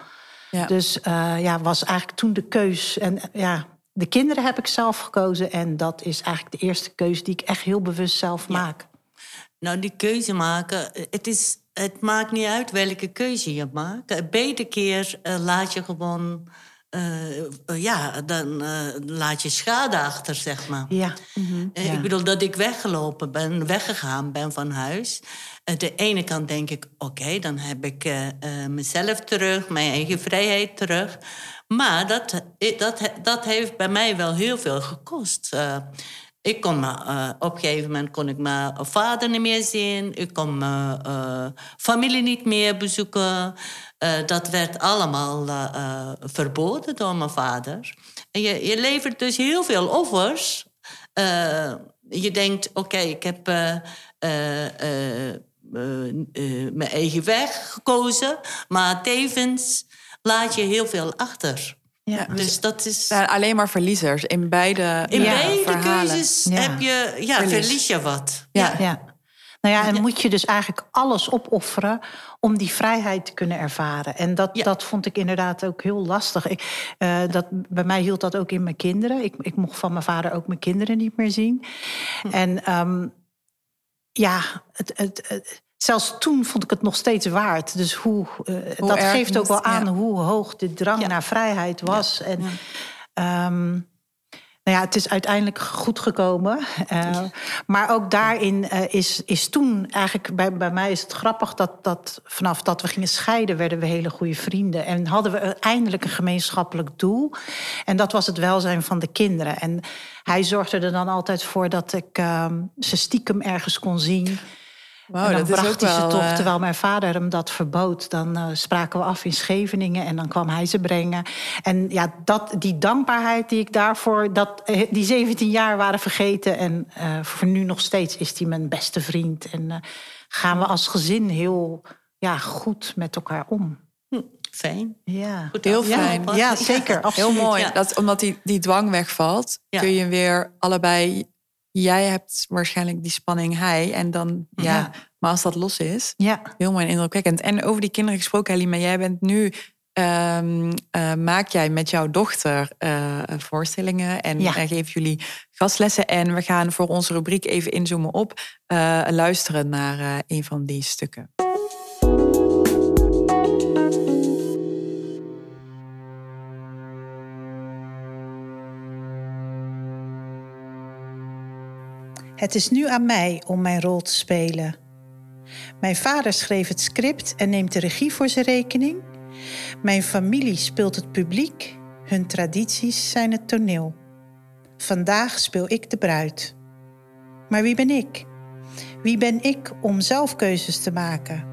Ja. Dus uh, ja, was eigenlijk toen de keus. En uh, ja, de kinderen heb ik zelf gekozen. En dat is eigenlijk de eerste keuze die ik echt heel bewust zelf Ja. maak. Nou, die keuze maken, het, is, het maakt niet uit welke keuze je maakt. Beide keer uh, laat je gewoon, uh, ja, dan laat je schade achter, zeg maar. Ja. Ja. Ik bedoel, dat ik weggelopen ben, weggegaan ben van huis. Aan de ene kant denk ik, oké, okay, dan heb ik mezelf terug, mijn eigen vrijheid terug. Maar dat, dat, dat heeft bij mij wel heel veel gekost. Ik kon me, uh, op een gegeven moment kon ik mijn vader niet meer zien. Ik kon mijn uh, familie niet meer bezoeken. Uh, dat werd allemaal verboden door mijn vader. Je, levert dus heel veel offers. je denkt, oké, ik heb mijn eigen weg gekozen. Maar tevens laat je heel veel achter. Ja, dus dat is. alleen maar verliezers in beide In beide verhalen. keuzes heb je, ja, verlies je wat. Ja. ja. Nou ja, en moet je dus eigenlijk alles opofferen om die vrijheid te kunnen ervaren. En dat, dat vond ik inderdaad ook heel lastig. Ik, uh, dat, bij mij hield dat ook in mijn kinderen. Ik, ik mocht van mijn vader ook mijn kinderen niet meer zien. Hm. En um, ja, het, het, het zelfs toen vond ik het nog steeds waard. Dus hoe, uh, dat geeft ook wel aan hoe hoog de drang naar vrijheid was. En, um, nou ja, het is uiteindelijk goed gekomen. Uh, maar ook daarin uh, is, is toen eigenlijk, bij, bij mij is het grappig dat, dat vanaf dat we gingen scheiden, werden we hele goede vrienden. En hadden we eindelijk een gemeenschappelijk doel. En dat was het welzijn van de kinderen. En hij zorgde er dan altijd voor dat ik uh, ze stiekem ergens kon zien. Wow, en dan dat bracht hij ze toch, uh... terwijl mijn vader hem dat verbood. Dan uh, spraken we af in Scheveningen en dan kwam hij ze brengen. En ja, dat, die dankbaarheid die ik daarvoor, dat, eh, die 17 jaar waren vergeten. En uh, voor nu nog steeds is hij mijn beste vriend. En gaan we als gezin heel ja, goed met elkaar om. Hm, fijn. Ja. Goed, heel fijn. Ja, ja zeker. Heel mooi. Dat, omdat die, die dwang wegvalt, kun je weer allebei jij hebt waarschijnlijk die spanning, hij. En dan, ja, maar als dat los is, ja. heel mooi en indrukwekkend. En over die kinderen gesproken, Halima, jij bent nu, um, uh, maak jij met jouw dochter uh, voorstellingen en ja. uh, geven jullie gastlessen. En we gaan voor onze rubriek even inzoomen op, luisteren naar een van die stukken. Het is nu aan mij om mijn rol te spelen. Mijn vader schreef het script en neemt de regie voor zijn rekening. Mijn familie speelt het publiek, hun tradities zijn het toneel. Vandaag speel ik de bruid. Maar wie ben ik? Wie ben ik om zelf keuzes te maken?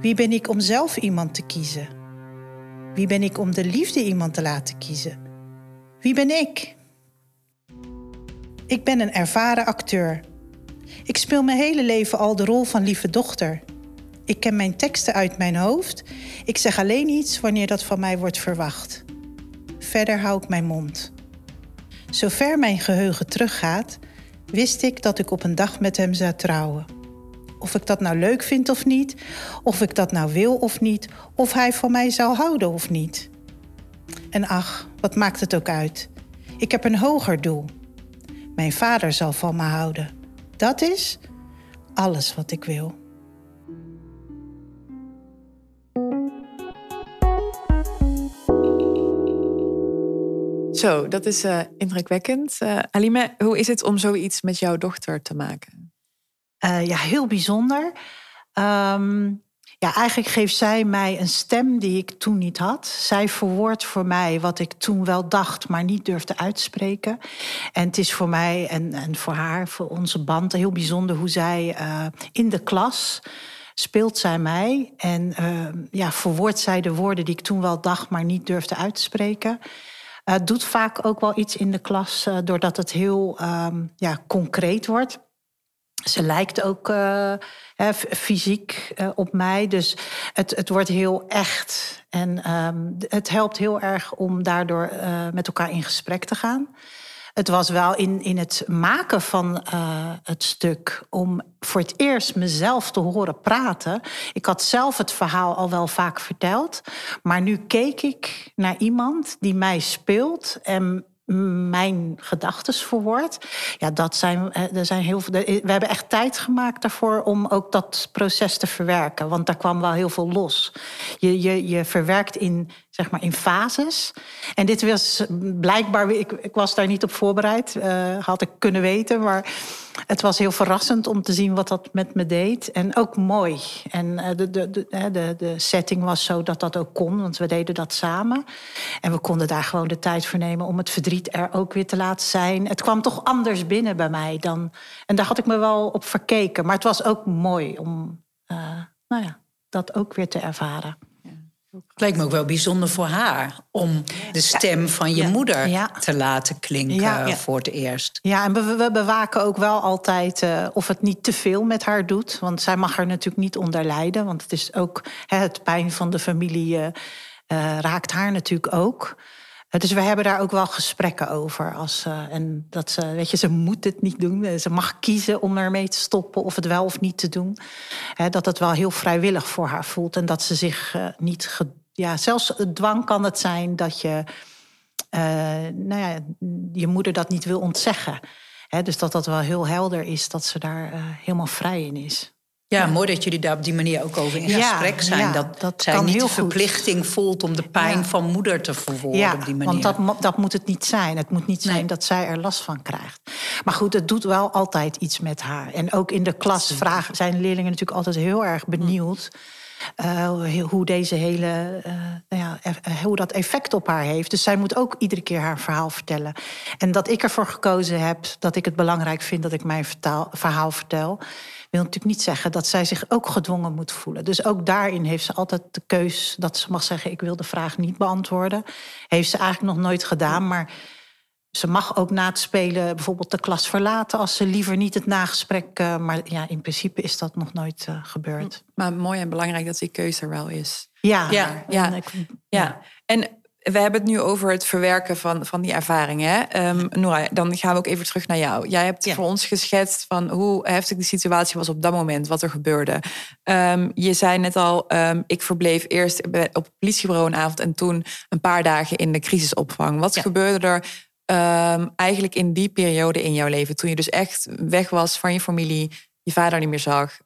Wie ben ik om zelf iemand te kiezen? Wie ben ik om de liefde iemand te laten kiezen? Wie ben ik? Ik ben een ervaren acteur. Ik speel mijn hele leven al de rol van lieve dochter. Ik ken mijn teksten uit mijn hoofd. Ik zeg alleen iets wanneer dat van mij wordt verwacht. Verder hou ik mijn mond. Zover mijn geheugen teruggaat, wist ik dat ik op een dag met hem zou trouwen. Of ik dat nou leuk vind of niet, of ik dat nou wil of niet, of hij van mij zou houden of niet. En ach, wat maakt het ook uit? Ik heb een hoger doel. Mijn vader zal van me houden. Dat is alles wat ik wil. Zo, dat is uh, indrukwekkend. Uh, Alime, hoe is het om zoiets met jouw dochter te maken? Uh, ja, heel bijzonder. Um, ja, eigenlijk geeft zij mij een stem die ik toen niet had. Zij verwoordt voor mij wat ik toen wel dacht, maar niet durfde uitspreken. En het is voor mij en, en voor haar, voor onze band, heel bijzonder hoe zij uh, in de klas speelt zij mij en uh, ja, verwoordt zij de woorden die ik toen wel dacht, maar niet durfde uitspreken. Uh, doet vaak ook wel iets in de klas, doordat het heel um, ja, concreet wordt. Ze lijkt ook uh, fysiek uh, op mij. Dus het, het wordt heel echt. En um, het helpt heel erg om daardoor uh, met elkaar in gesprek te gaan. Het was wel in, in het maken van het stuk om voor het eerst mezelf te horen praten. Ik had zelf het verhaal al wel vaak verteld. Maar nu keek ik naar iemand die mij speelt en mijn gedachten verwoord. Ja, dat zijn, eh, er zijn heel veel. We hebben echt tijd gemaakt daarvoor om ook dat proces te verwerken. Want daar kwam wel heel veel los. Je, je, je verwerkt in zeg maar in fases. En dit was blijkbaar, ik, ik was daar niet op voorbereid, uh, had ik kunnen weten. Maar het was heel verrassend om te zien wat dat met me deed. En ook mooi. En uh, de, de, de, de, setting was zo dat dat ook kon, want we deden dat samen. En we konden daar gewoon de tijd voor nemen om het verdriet er ook weer te laten zijn. Het kwam toch anders binnen bij mij dan. En daar had ik me wel op verkeken. Maar het was ook mooi om, uh, nou ja, dat ook weer te ervaren. Het lijkt me ook wel bijzonder voor haar om de stem van je moeder te laten klinken voor het eerst. Ja, en we, we bewaken ook wel altijd uh, of het niet te veel met haar doet. Want zij mag er natuurlijk niet onder lijden. Want het is ook hè, het pijn van de familie uh, raakt haar natuurlijk ook. Dus we hebben daar ook wel gesprekken over. Als, uh, en dat ze, weet je, ze moet het niet doen. Ze mag kiezen om ermee te stoppen of het wel of niet te doen. Hè, dat het wel heel vrijwillig voor haar voelt. En dat ze zich uh, niet. Ja, zelfs dwang kan het zijn dat je. Uh, nou ja, je moeder dat niet wil ontzeggen. Dus dat dat wel heel helder is dat ze daar helemaal vrij in is. Ja, mooi dat jullie daar op die manier ook over in gesprek zijn. Ja, dat, dat zij niet de verplichting voelt om de pijn van moeder te verwoorden op die manier. Want dat, dat moet het niet zijn. Het moet niet zijn dat zij er last van krijgt. Maar goed, het doet wel altijd iets met haar. En ook in de klas vragen, zijn leerlingen natuurlijk altijd heel erg benieuwd. Uh, hoe deze hele, uh, nou ja, uh, hoe dat effect op haar heeft. Dus zij moet ook iedere keer haar verhaal vertellen. En dat ik ervoor gekozen heb dat ik het belangrijk vind dat ik mijn vertaal, verhaal vertel wil natuurlijk niet zeggen dat zij zich ook gedwongen moet voelen. Dus ook daarin heeft ze altijd de keus dat ze mag zeggen: Ik wil de vraag niet beantwoorden. Heeft ze eigenlijk nog nooit gedaan, maar ze mag ook na het spelen bijvoorbeeld de klas verlaten als ze liever niet het nagesprek. Uh, maar ja, in principe is dat nog nooit uh, gebeurd. Maar mooi en belangrijk dat die keuze er wel is. Ja, ja, ja. Ik, ja. en we hebben het nu over het verwerken van, van die ervaringen. Um, Nora, dan gaan we ook even terug naar jou. Jij hebt voor ons geschetst van hoe heftig de situatie was op dat moment, wat er gebeurde. Um, je zei net al, um, ik verbleef eerst op het politiebureau een avond en toen een paar dagen in de crisisopvang. Wat gebeurde er eigenlijk in die periode in jouw leven, toen je dus echt weg was van je familie, je vader niet meer zag?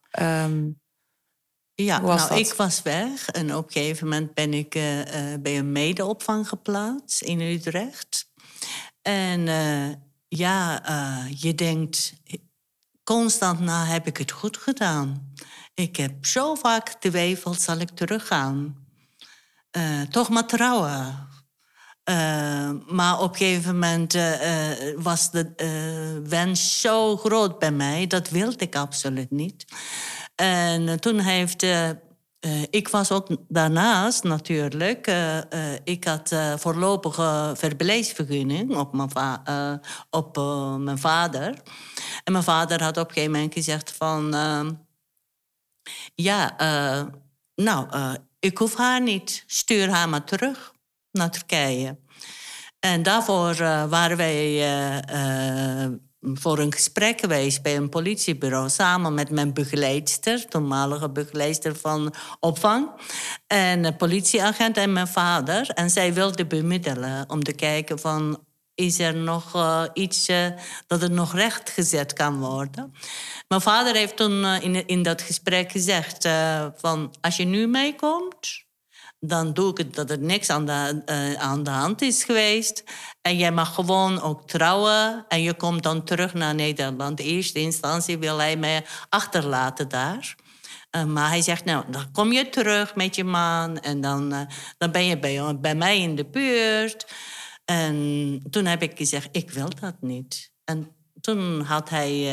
Ja, nou, ik was weg en op een gegeven moment ben ik uh, uh, bij een medeopvang geplaatst in Utrecht. En uh, ja, je denkt, constant na heb ik het goed gedaan. Ik heb zo vaak twijfeld, zal ik teruggaan? toch maar trouwen. maar op een gegeven moment was de wens zo groot bij mij, dat wilde ik absoluut niet. En eh, toen heeft. Uh, ik was ook daarnaast natuurlijk. Ik had voorlopige verblijfsvergunning op mijn, op, mijn vader. En mijn vader had op een gegeven moment gezegd van... Ehm, ja, nou, ik hoef haar niet. Stuur haar maar terug naar Turkije. En daarvoor waren wij voor een gesprek geweest bij een politiebureau samen met mijn begeleidster, toenmalige begeleidster van opvang, en een politieagent en mijn vader. En zij wilde bemiddelen om te kijken van is er nog uh, iets uh, dat er nog rechtgezet kan worden. Mijn vader heeft toen uh, in, in dat gesprek gezegd van als je nu meekomt, dan doe ik het dat er niks aan de, uh, aan de hand is geweest. En jij mag gewoon ook trouwen en je komt dan terug naar Nederland. In eerste instantie wil hij mij achterlaten daar. Uh, maar hij zegt, nou, dan kom je terug met je man en dan, uh, dan ben je bij, bij mij in de buurt. En toen heb ik gezegd, ik wil dat niet. En toen had hij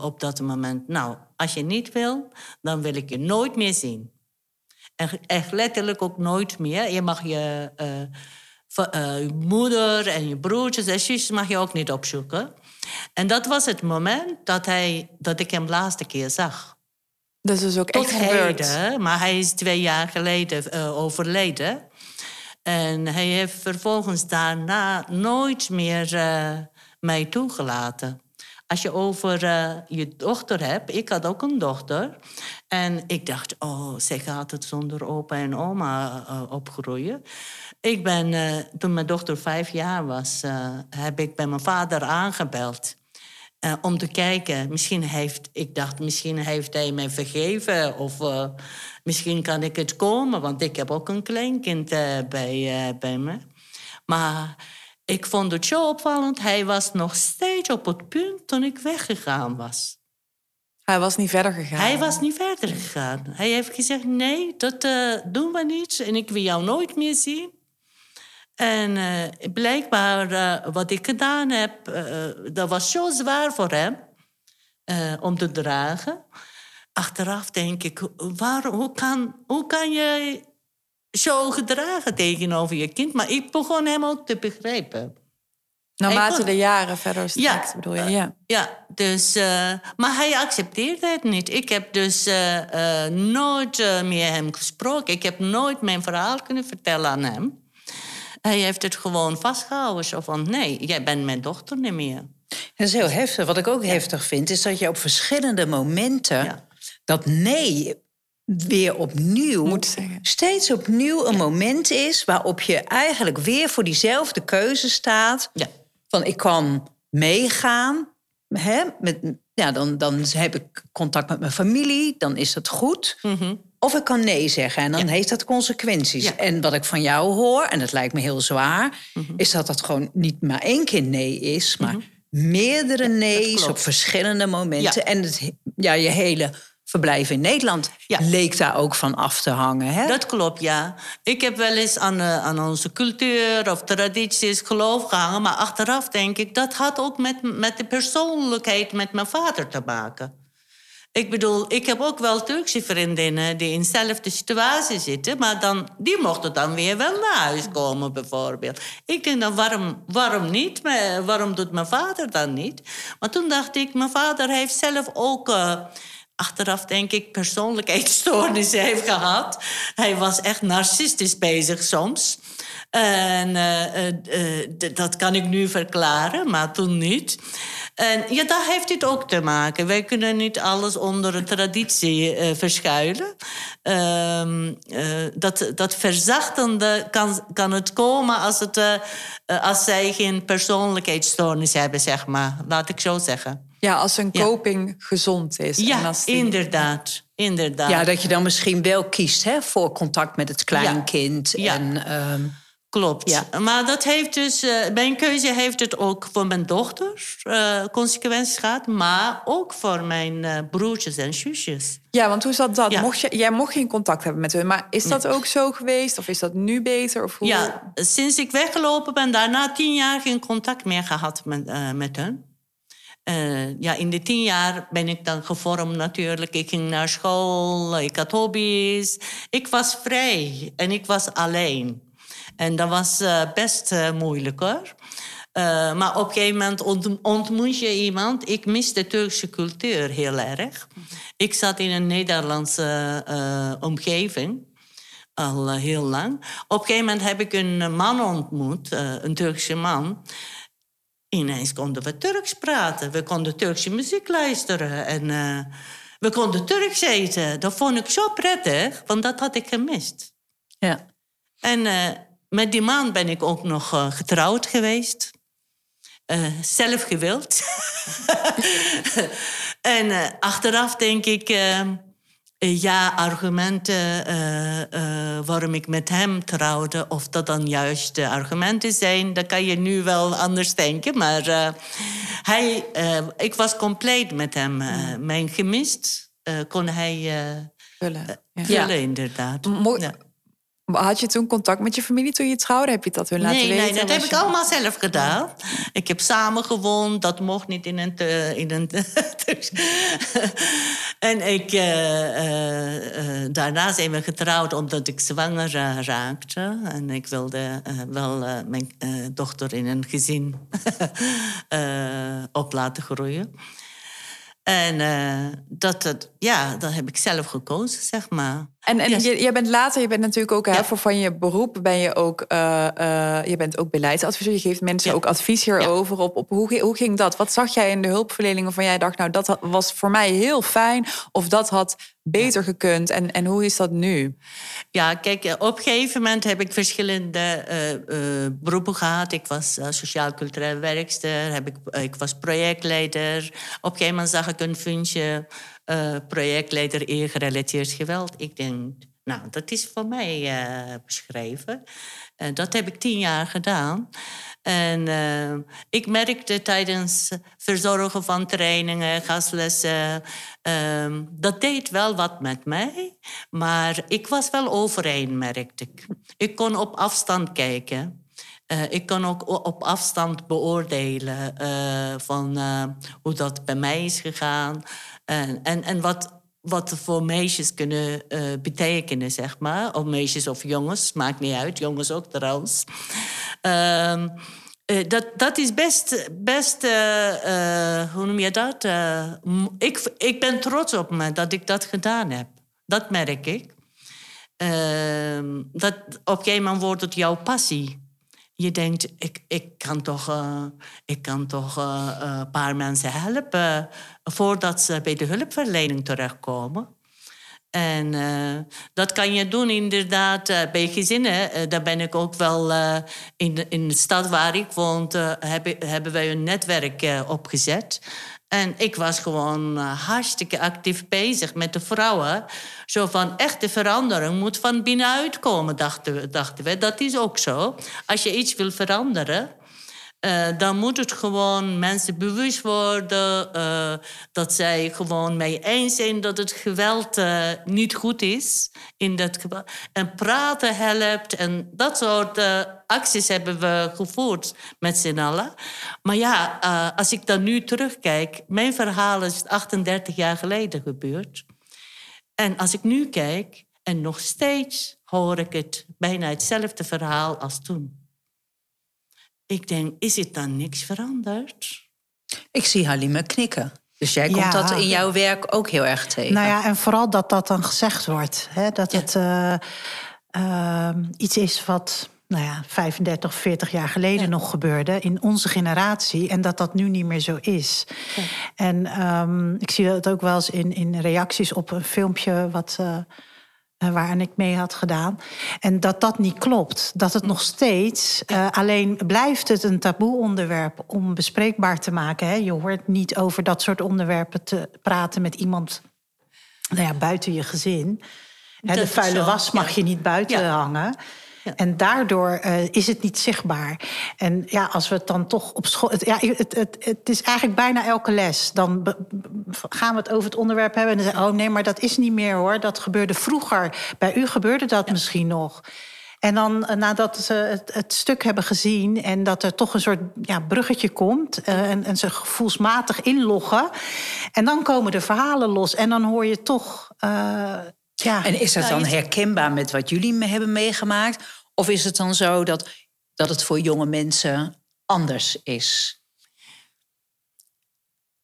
op dat moment, nou, als je niet wil, dan wil ik je nooit meer zien. En echt letterlijk ook nooit meer. Je mag je, uh, je moeder en je broertjes en zusjes mag je ook niet opzoeken. En dat was het moment dat, hij, dat ik hem de laatste keer zag. Dat is ook echt gebeurd. maar hij is twee jaar geleden uh, overleden. En hij heeft vervolgens daarna nooit meer mij toegelaten. Als je over uh, je dochter hebt, ik had ook een dochter. En ik dacht, oh, zij gaat het zonder opa en oma uh, opgroeien. Ik ben, uh, toen mijn dochter vijf jaar was, heb ik bij mijn vader aangebeld. Eh, om te kijken, misschien heeft, ik dacht, misschien heeft hij mij vergeven. Of eh, misschien kan ik het komen, want ik heb ook een kleinkind bij, bij me. Maar ik vond het zo opvallend. Hij was nog steeds op het punt toen ik weggegaan was. Hij was niet verder gegaan? Hij was niet verder gegaan. Hij heeft gezegd, nee, dat doen we niet. En ik wil jou nooit meer zien. En uh, blijkbaar uh, wat ik gedaan heb, dat was zo zwaar voor hem om te dragen. Achteraf denk ik, waar, hoe, kan, hoe kan je zo gedragen tegenover je kind? Maar ik begon hem ook te begrijpen. Naarmate de jaren verder straks, ja, bedoel je? Ja, ja dus, maar hij accepteerde het niet. Ik heb dus nooit meer hem gesproken. Ik heb nooit mijn verhaal kunnen vertellen aan hem. Hij heeft het gewoon vastgehouden. Zo van, nee, jij bent mijn dochter niet meer. Dat is heel heftig. Wat ik ook heftig vind, is dat je op verschillende momenten... dat nee weer opnieuw, steeds opnieuw een moment is... waarop je eigenlijk weer voor diezelfde keuze staat. Ja. Van, ik kan meegaan, hè, met, ja, dan, dan heb ik contact met mijn familie, dan is dat goed. Of ik kan nee zeggen en dan heeft dat consequenties. Ja. En wat ik van jou hoor, en dat lijkt me heel zwaar, is dat dat gewoon niet maar één keer nee is, maar meerdere nee's op verschillende momenten. En het, ja, je hele verblijf in Nederland Ja. leek daar ook van af te hangen. Hè? Dat klopt, ja. Ik heb wel eens aan, eh, aan onze cultuur of tradities geloof gehangen... maar achteraf denk ik, dat had ook met, met de persoonlijkheid met mijn vader te maken. Ik bedoel, ik heb ook wel Turkse vriendinnen die in dezelfde situatie zitten... maar dan, die mochten dan weer wel naar huis komen, bijvoorbeeld. Ik denk dan, waarom, waarom niet? Waarom doet mijn vader dan niet? Maar toen dacht ik, mijn vader heeft zelf ook... eh, achteraf denk ik persoonlijkheidsstoornissen (laughs) heeft gehad. Hij was echt narcistisch bezig soms. En eh, eh, eh, dat kan ik nu verklaren, maar toen niet. En ja, daar heeft het ook te maken. Wij kunnen niet alles onder een traditie verschuilen. Ehm, eh, dat, dat verzachtende kan, kan het komen als, het, als zij geen persoonlijkheidsstoornis hebben, zeg maar. Laat ik zo zeggen. Ja, als een Ja. coping gezond is. en Ja, als die- inderdaad. inderdaad. Ja, dat je dan misschien wel kiest hè, voor contact met het kleinkind. Ja. En, ehm, Klopt. Ja. Maar dat heeft dus, eh, mijn keuze heeft het ook voor mijn dochter eh, consequenties gehad, maar ook voor mijn eh, broertjes en zusjes. Ja, want hoe zat dat? Ja. Mocht je, jij mocht geen contact hebben met hun, maar is dat ook zo geweest? Of is dat nu beter? Of hoe? Ja, sinds ik weggelopen ben, daarna tien jaar geen contact meer gehad met, met hen. Eh, ja, in de tien jaar ben ik dan gevormd natuurlijk. Ik ging naar school, ik had hobby's. Ik was vrij en ik was alleen. En dat was eh, best eh, moeilijk hoor. Maar op een gegeven moment ont- ontmoet je iemand. Ik mis de Turkse cultuur heel erg. Ik zat in een Nederlandse omgeving al heel lang. Op een gegeven moment heb ik een man ontmoet, een Turkse man. Ineens konden we Turks praten. We konden Turkse muziek luisteren. En eh, we konden Turks eten. Dat vond ik zo prettig, want dat had ik gemist. ja. En eh, met die man ben ik ook nog eh, getrouwd geweest. Zelf gewild. (laughs) en achteraf denk ik... ja, argumenten eh, eh, waarom ik met hem trouwde... of dat dan juist de argumenten zijn... dat kan je nu wel anders denken. Maar eh, hij, eh, ik was compleet met hem. eh, mijn gemist eh, kon hij eh, Vullen. Ja. vullen, inderdaad. Mo- Ja. Had je toen contact met je familie toen je trouwde? Heb je dat hun laten nee, weten? Nee, dat heb ik allemaal zelf gedaan. Ik heb samen gewoond, dat mocht niet in een... te- in een (laughs) en ik, eh, eh, daarna zijn we getrouwd omdat ik zwanger raakte. En ik wilde wel mijn dochter in een gezin (laughs) op laten groeien. En dat, dat, ja, dat heb ik zelf gekozen, zeg maar. En, en je, je bent later, je bent natuurlijk ook, hè, voor van je beroep ben je ook, eh, eh, je bent ook beleidsadviseur. Je geeft mensen Ja. ook advies hierover. Op, op hoe, gi- hoe ging dat? Wat zag jij in de hulpverlening waarvan jij dacht, nou dat was voor mij heel fijn. Of dat had beter gekund. En, en hoe is dat nu? Ja, kijk, eh, op een gegeven moment heb ik verschillende beroepen gehad. Ik was sociaal-cultureel werkster, heb ik, ik was projectleider. Op een gegeven moment zag ik een functie eh, projectleider eer-gerelateerd geweld. Ik denk, nou, dat is voor mij eh, beschreven. En dat heb ik tien jaar gedaan. En eh, ik merkte tijdens verzorgen van trainingen, gastlessen, ehm, dat deed wel wat met mij. Maar ik was wel overeen, merkte ik. Ik kon op afstand kijken. Eh, ik kon ook op afstand beoordelen eh, van eh, hoe dat bij mij is gegaan. En, en, en wat, wat voor meisjes kunnen betekenen, zeg maar. Of meisjes of jongens, maakt niet uit. Jongens ook trouwens. Ehm, eh, dat, dat is best, best hoe noem je dat? Ik, ik ben trots op me dat ik dat gedaan heb. Dat merk ik. Ehm, dat, op een gegeven moment wordt het jouw passie. Je denkt, ik, ik kan toch, eh, ik kan toch eh, eh, een paar mensen helpen voordat ze bij de hulpverlening terechtkomen. En eh, dat kan je doen inderdaad eh, bij gezinnen. Eh, daar ben ik ook wel eh, in, in de stad waar ik woon, eh, hebben, wij een netwerk eh, opgezet. En ik was gewoon eh, hartstikke actief bezig met de vrouwen. Zo van, echte verandering moet van binnenuit komen, dachten we. Dachten we. Dat is ook zo. Als je iets wil veranderen, eh, dan moet het gewoon mensen bewust worden eh, dat zij gewoon mee eens zijn dat het geweld eh, niet goed is. In dat. En praten helpt en dat soort acties hebben we gevoerd met z'n allen. Maar ja, als ik dan nu terugkijk, mijn verhaal is 38 jaar geleden gebeurd. En als ik nu kijk, en nog steeds hoor ik het bijna hetzelfde verhaal als toen. Ik denk, is het dan niks veranderd? Ik zie Halime knikken. Dus jij Ja. komt dat in jouw werk ook heel erg tegen. Nou ja, en vooral dat dat dan gezegd wordt. Hè? Dat het eh, ehm, iets is wat nou ja, 35, 40 jaar geleden nog gebeurde in onze generatie. En dat dat nu niet meer zo is. En ehm, ik zie dat ook wel eens in, in reacties op een filmpje wat. eh, eh, waaraan ik mee had gedaan. En dat dat niet klopt. Dat het nog steeds, eh, alleen blijft het een taboe onderwerp om bespreekbaar te maken. Hè? Je hoort niet over dat soort onderwerpen te praten met iemand nou ja, buiten je gezin. Hè, de vuile was mag je niet buiten Ja. hangen. Ja. En daardoor eh, is het niet zichtbaar. En ja, als we het dan toch op school. Het, ja, het, het, het is eigenlijk bijna elke les. Dan be- be- gaan we het over het onderwerp hebben. En dan zeggen oh nee, maar dat is niet meer hoor. Dat gebeurde vroeger. Bij u gebeurde dat misschien nog. En dan eh, nadat ze het, het stuk hebben gezien en dat er toch een soort ja, bruggetje komt eh, en, en ze gevoelsmatig inloggen. En dan komen de verhalen los en dan hoor je toch. eh, ja, En is dat dan herkenbaar met wat jullie me hebben meegemaakt? Of is het dan zo dat, dat het voor jonge mensen anders is?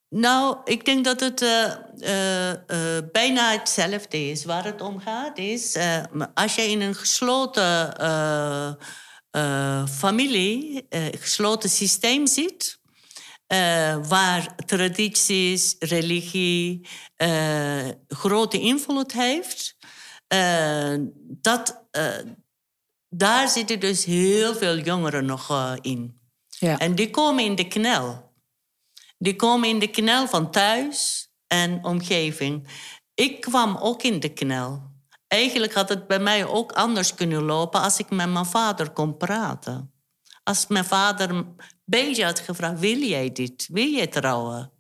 Nou, ik denk dat het eh, eh, eh, bijna hetzelfde is. Waar het om gaat is, als je in een gesloten familie, gesloten systeem zit, waar tradities, religie grote invloed heeft, dat, daar zitten dus heel veel jongeren nog eh, in. Ja. En die komen in de knel. Die komen in de knel van thuis en omgeving. Ik kwam ook in de knel. Eigenlijk had het bij mij ook anders kunnen lopen als ik met mijn vader kon praten. Als mijn vader een beetje had gevraagd: wil jij dit? Wil jij trouwen?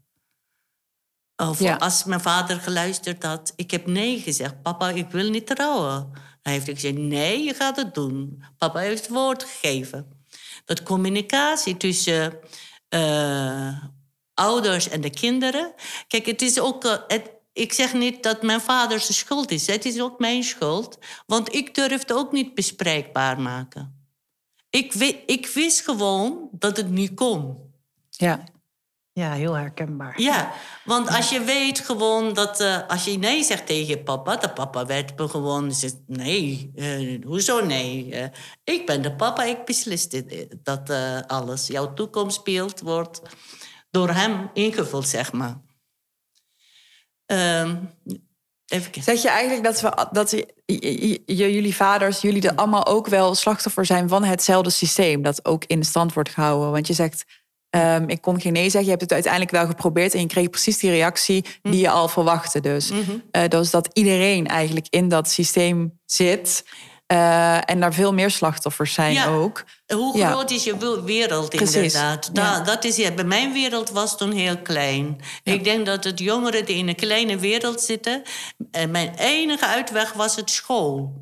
Of Ja. als mijn vader geluisterd had, ik heb nee gezegd. Papa, ik wil niet trouwen. Hij heeft gezegd, nee, je gaat het doen. Papa heeft het woord gegeven. Dat communicatie tussen eh, ouders en de kinderen. Kijk, het is ook. eh, ik zeg niet dat mijn vader zijn schuld is. Het is ook mijn schuld. Want ik durfde ook niet bespreekbaar maken. Ik, ik wist gewoon dat het niet kon. Ja. Ja, heel herkenbaar. Ja, want als je weet gewoon dat uh, als je nee zegt tegen papa, de papa werd gewoon zegt nee, uh, hoezo nee? Uh, ik ben de papa, ik beslis dit, dat alles. Jouw toekomstbeeld wordt door hem ingevuld, zeg maar. Um, even zeg je eigenlijk dat, we, dat je, jullie vaders, jullie er allemaal ook wel slachtoffer zijn van hetzelfde systeem, dat ook in stand wordt gehouden? Want je zegt Um, ik kon geen nee zeggen. Je hebt het uiteindelijk wel geprobeerd en je kreeg precies die reactie die je al verwachtte. Dus, mm dus dat iedereen eigenlijk in dat systeem zit. Uh, en daar veel meer slachtoffers zijn ja. ook. Hoe groot is je wereld Precies. inderdaad? Ja. dat is, ja, bij mijn wereld was toen heel klein. Ik denk dat het jongeren die in een kleine wereld zitten... En mijn enige uitweg was het school.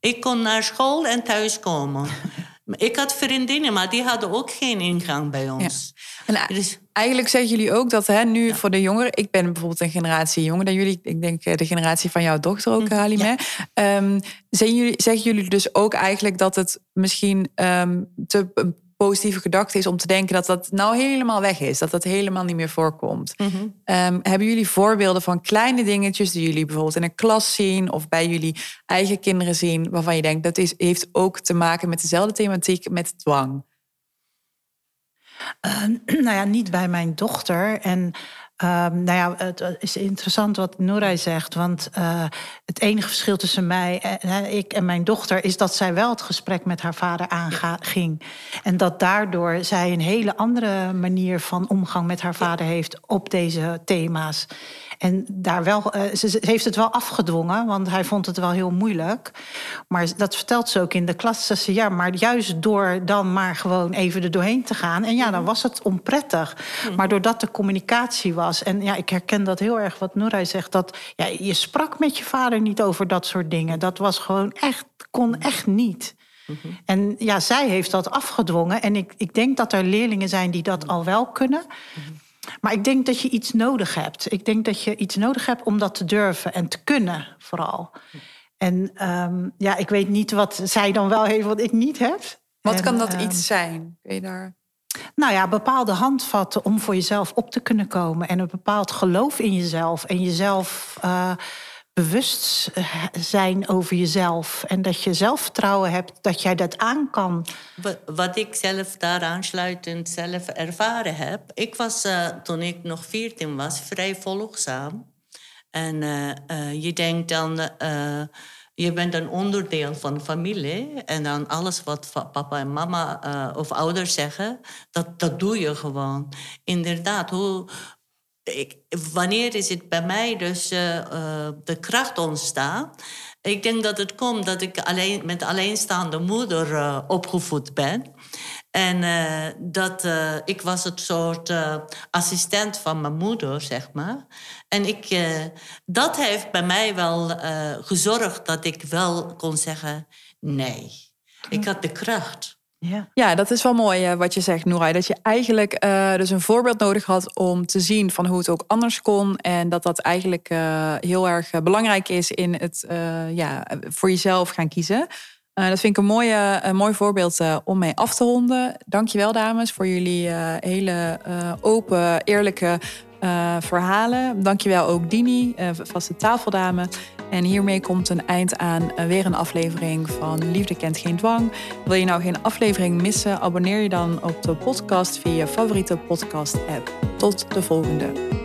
Ik kon naar school en thuis komen. (laughs) Ik had vriendinnen, maar die hadden ook geen ingang bij ons. En dus, eigenlijk zeggen jullie ook dat hè, nu voor de jongeren... Ik ben bijvoorbeeld een generatie jonger dan jullie. Ik denk eh, de generatie van jouw dochter ook, mm, Halime. Ja. Um, jullie, zeggen jullie dus ook eigenlijk dat het misschien um, te positieve gedachte is om te denken dat dat nou helemaal weg is. Dat dat helemaal niet meer voorkomt. Mhm. Ehm, hebben jullie voorbeelden van kleine dingetjes die jullie bijvoorbeeld in een klas zien of bij jullie eigen kinderen zien, waarvan je denkt dat is, heeft ook te maken met dezelfde thematiek, met dwang? Uh, (clears throat) nou ja, niet bij mijn dochter. En Um, nou ja, het is interessant wat Noorij zegt. Want uh, het enige verschil tussen mij, en, ik en mijn dochter, is dat zij wel het gesprek met haar vader aanging. En dat daardoor zij een hele andere manier van omgang met haar vader heeft op deze thema's. En daar wel, eh, ze heeft het wel afgedwongen, want hij vond het wel heel moeilijk. Maar dat vertelt ze ook in de klas. Ze ja, maar juist door dan maar gewoon even er doorheen te gaan. En ja, dan was het onprettig. Mhm. Maar doordat de communicatie was. En ja, ik herken dat heel erg wat Noorij zegt. Dat ja, je sprak met je vader niet over dat soort dingen. Dat was gewoon echt, kon echt niet. Mhm. En ja, zij heeft dat afgedwongen. En ik, ik denk dat er leerlingen zijn die dat al wel kunnen. Maar ik denk dat je iets nodig hebt. Ik denk dat je iets nodig hebt om dat te durven en te kunnen, vooral. En um, ja, ik weet niet wat zij dan wel heeft, wat ik niet heb. Wat kan dat um, iets zijn? Kun je daar... Nou ja, bepaalde handvatten om voor jezelf op te kunnen komen. En een bepaald geloof in jezelf. En jezelf uh, bewust zijn over jezelf. En dat je zelfvertrouwen hebt dat jij dat aan kan. Wat ik zelf daar aansluitend zelf ervaren heb. Ik was uh, toen ik nog 14 was vrij volgzaam. En uh, je denkt dan, je bent een onderdeel van familie. En dan alles wat papa en mama of ouders zeggen, dat, dat doe je gewoon. Inderdaad, hoe, ik, wanneer is het bij mij dus uh, uh, de kracht ontstaan? Ik denk dat het komt dat ik alleen, met alleenstaande moeder uh, opgevoed ben. En dat ik was het soort assistent van mijn moeder, zeg maar. En ik, dat heeft bij mij wel gezorgd dat ik wel kon zeggen nee. Ik had de kracht. Ja. ja, dat is wel mooi uh, wat je zegt, Noerai. Dat je eigenlijk uh, dus een voorbeeld nodig had om te zien van hoe het ook anders kon. En dat dat eigenlijk uh, heel erg belangrijk is in het ja, voor jezelf gaan kiezen. dat vind ik een, mooie, een mooi voorbeeld om mee af te ronden. Dankjewel, dames, voor jullie hele open, eerlijke verhalen. Dankjewel ook Dini, vaste tafeldame. En hiermee komt een eind aan eh, weer een aflevering van Liefde kent geen dwang. Wil je nou geen aflevering missen? Abonneer je dan op de podcast via je favoriete podcast app. Tot de volgende.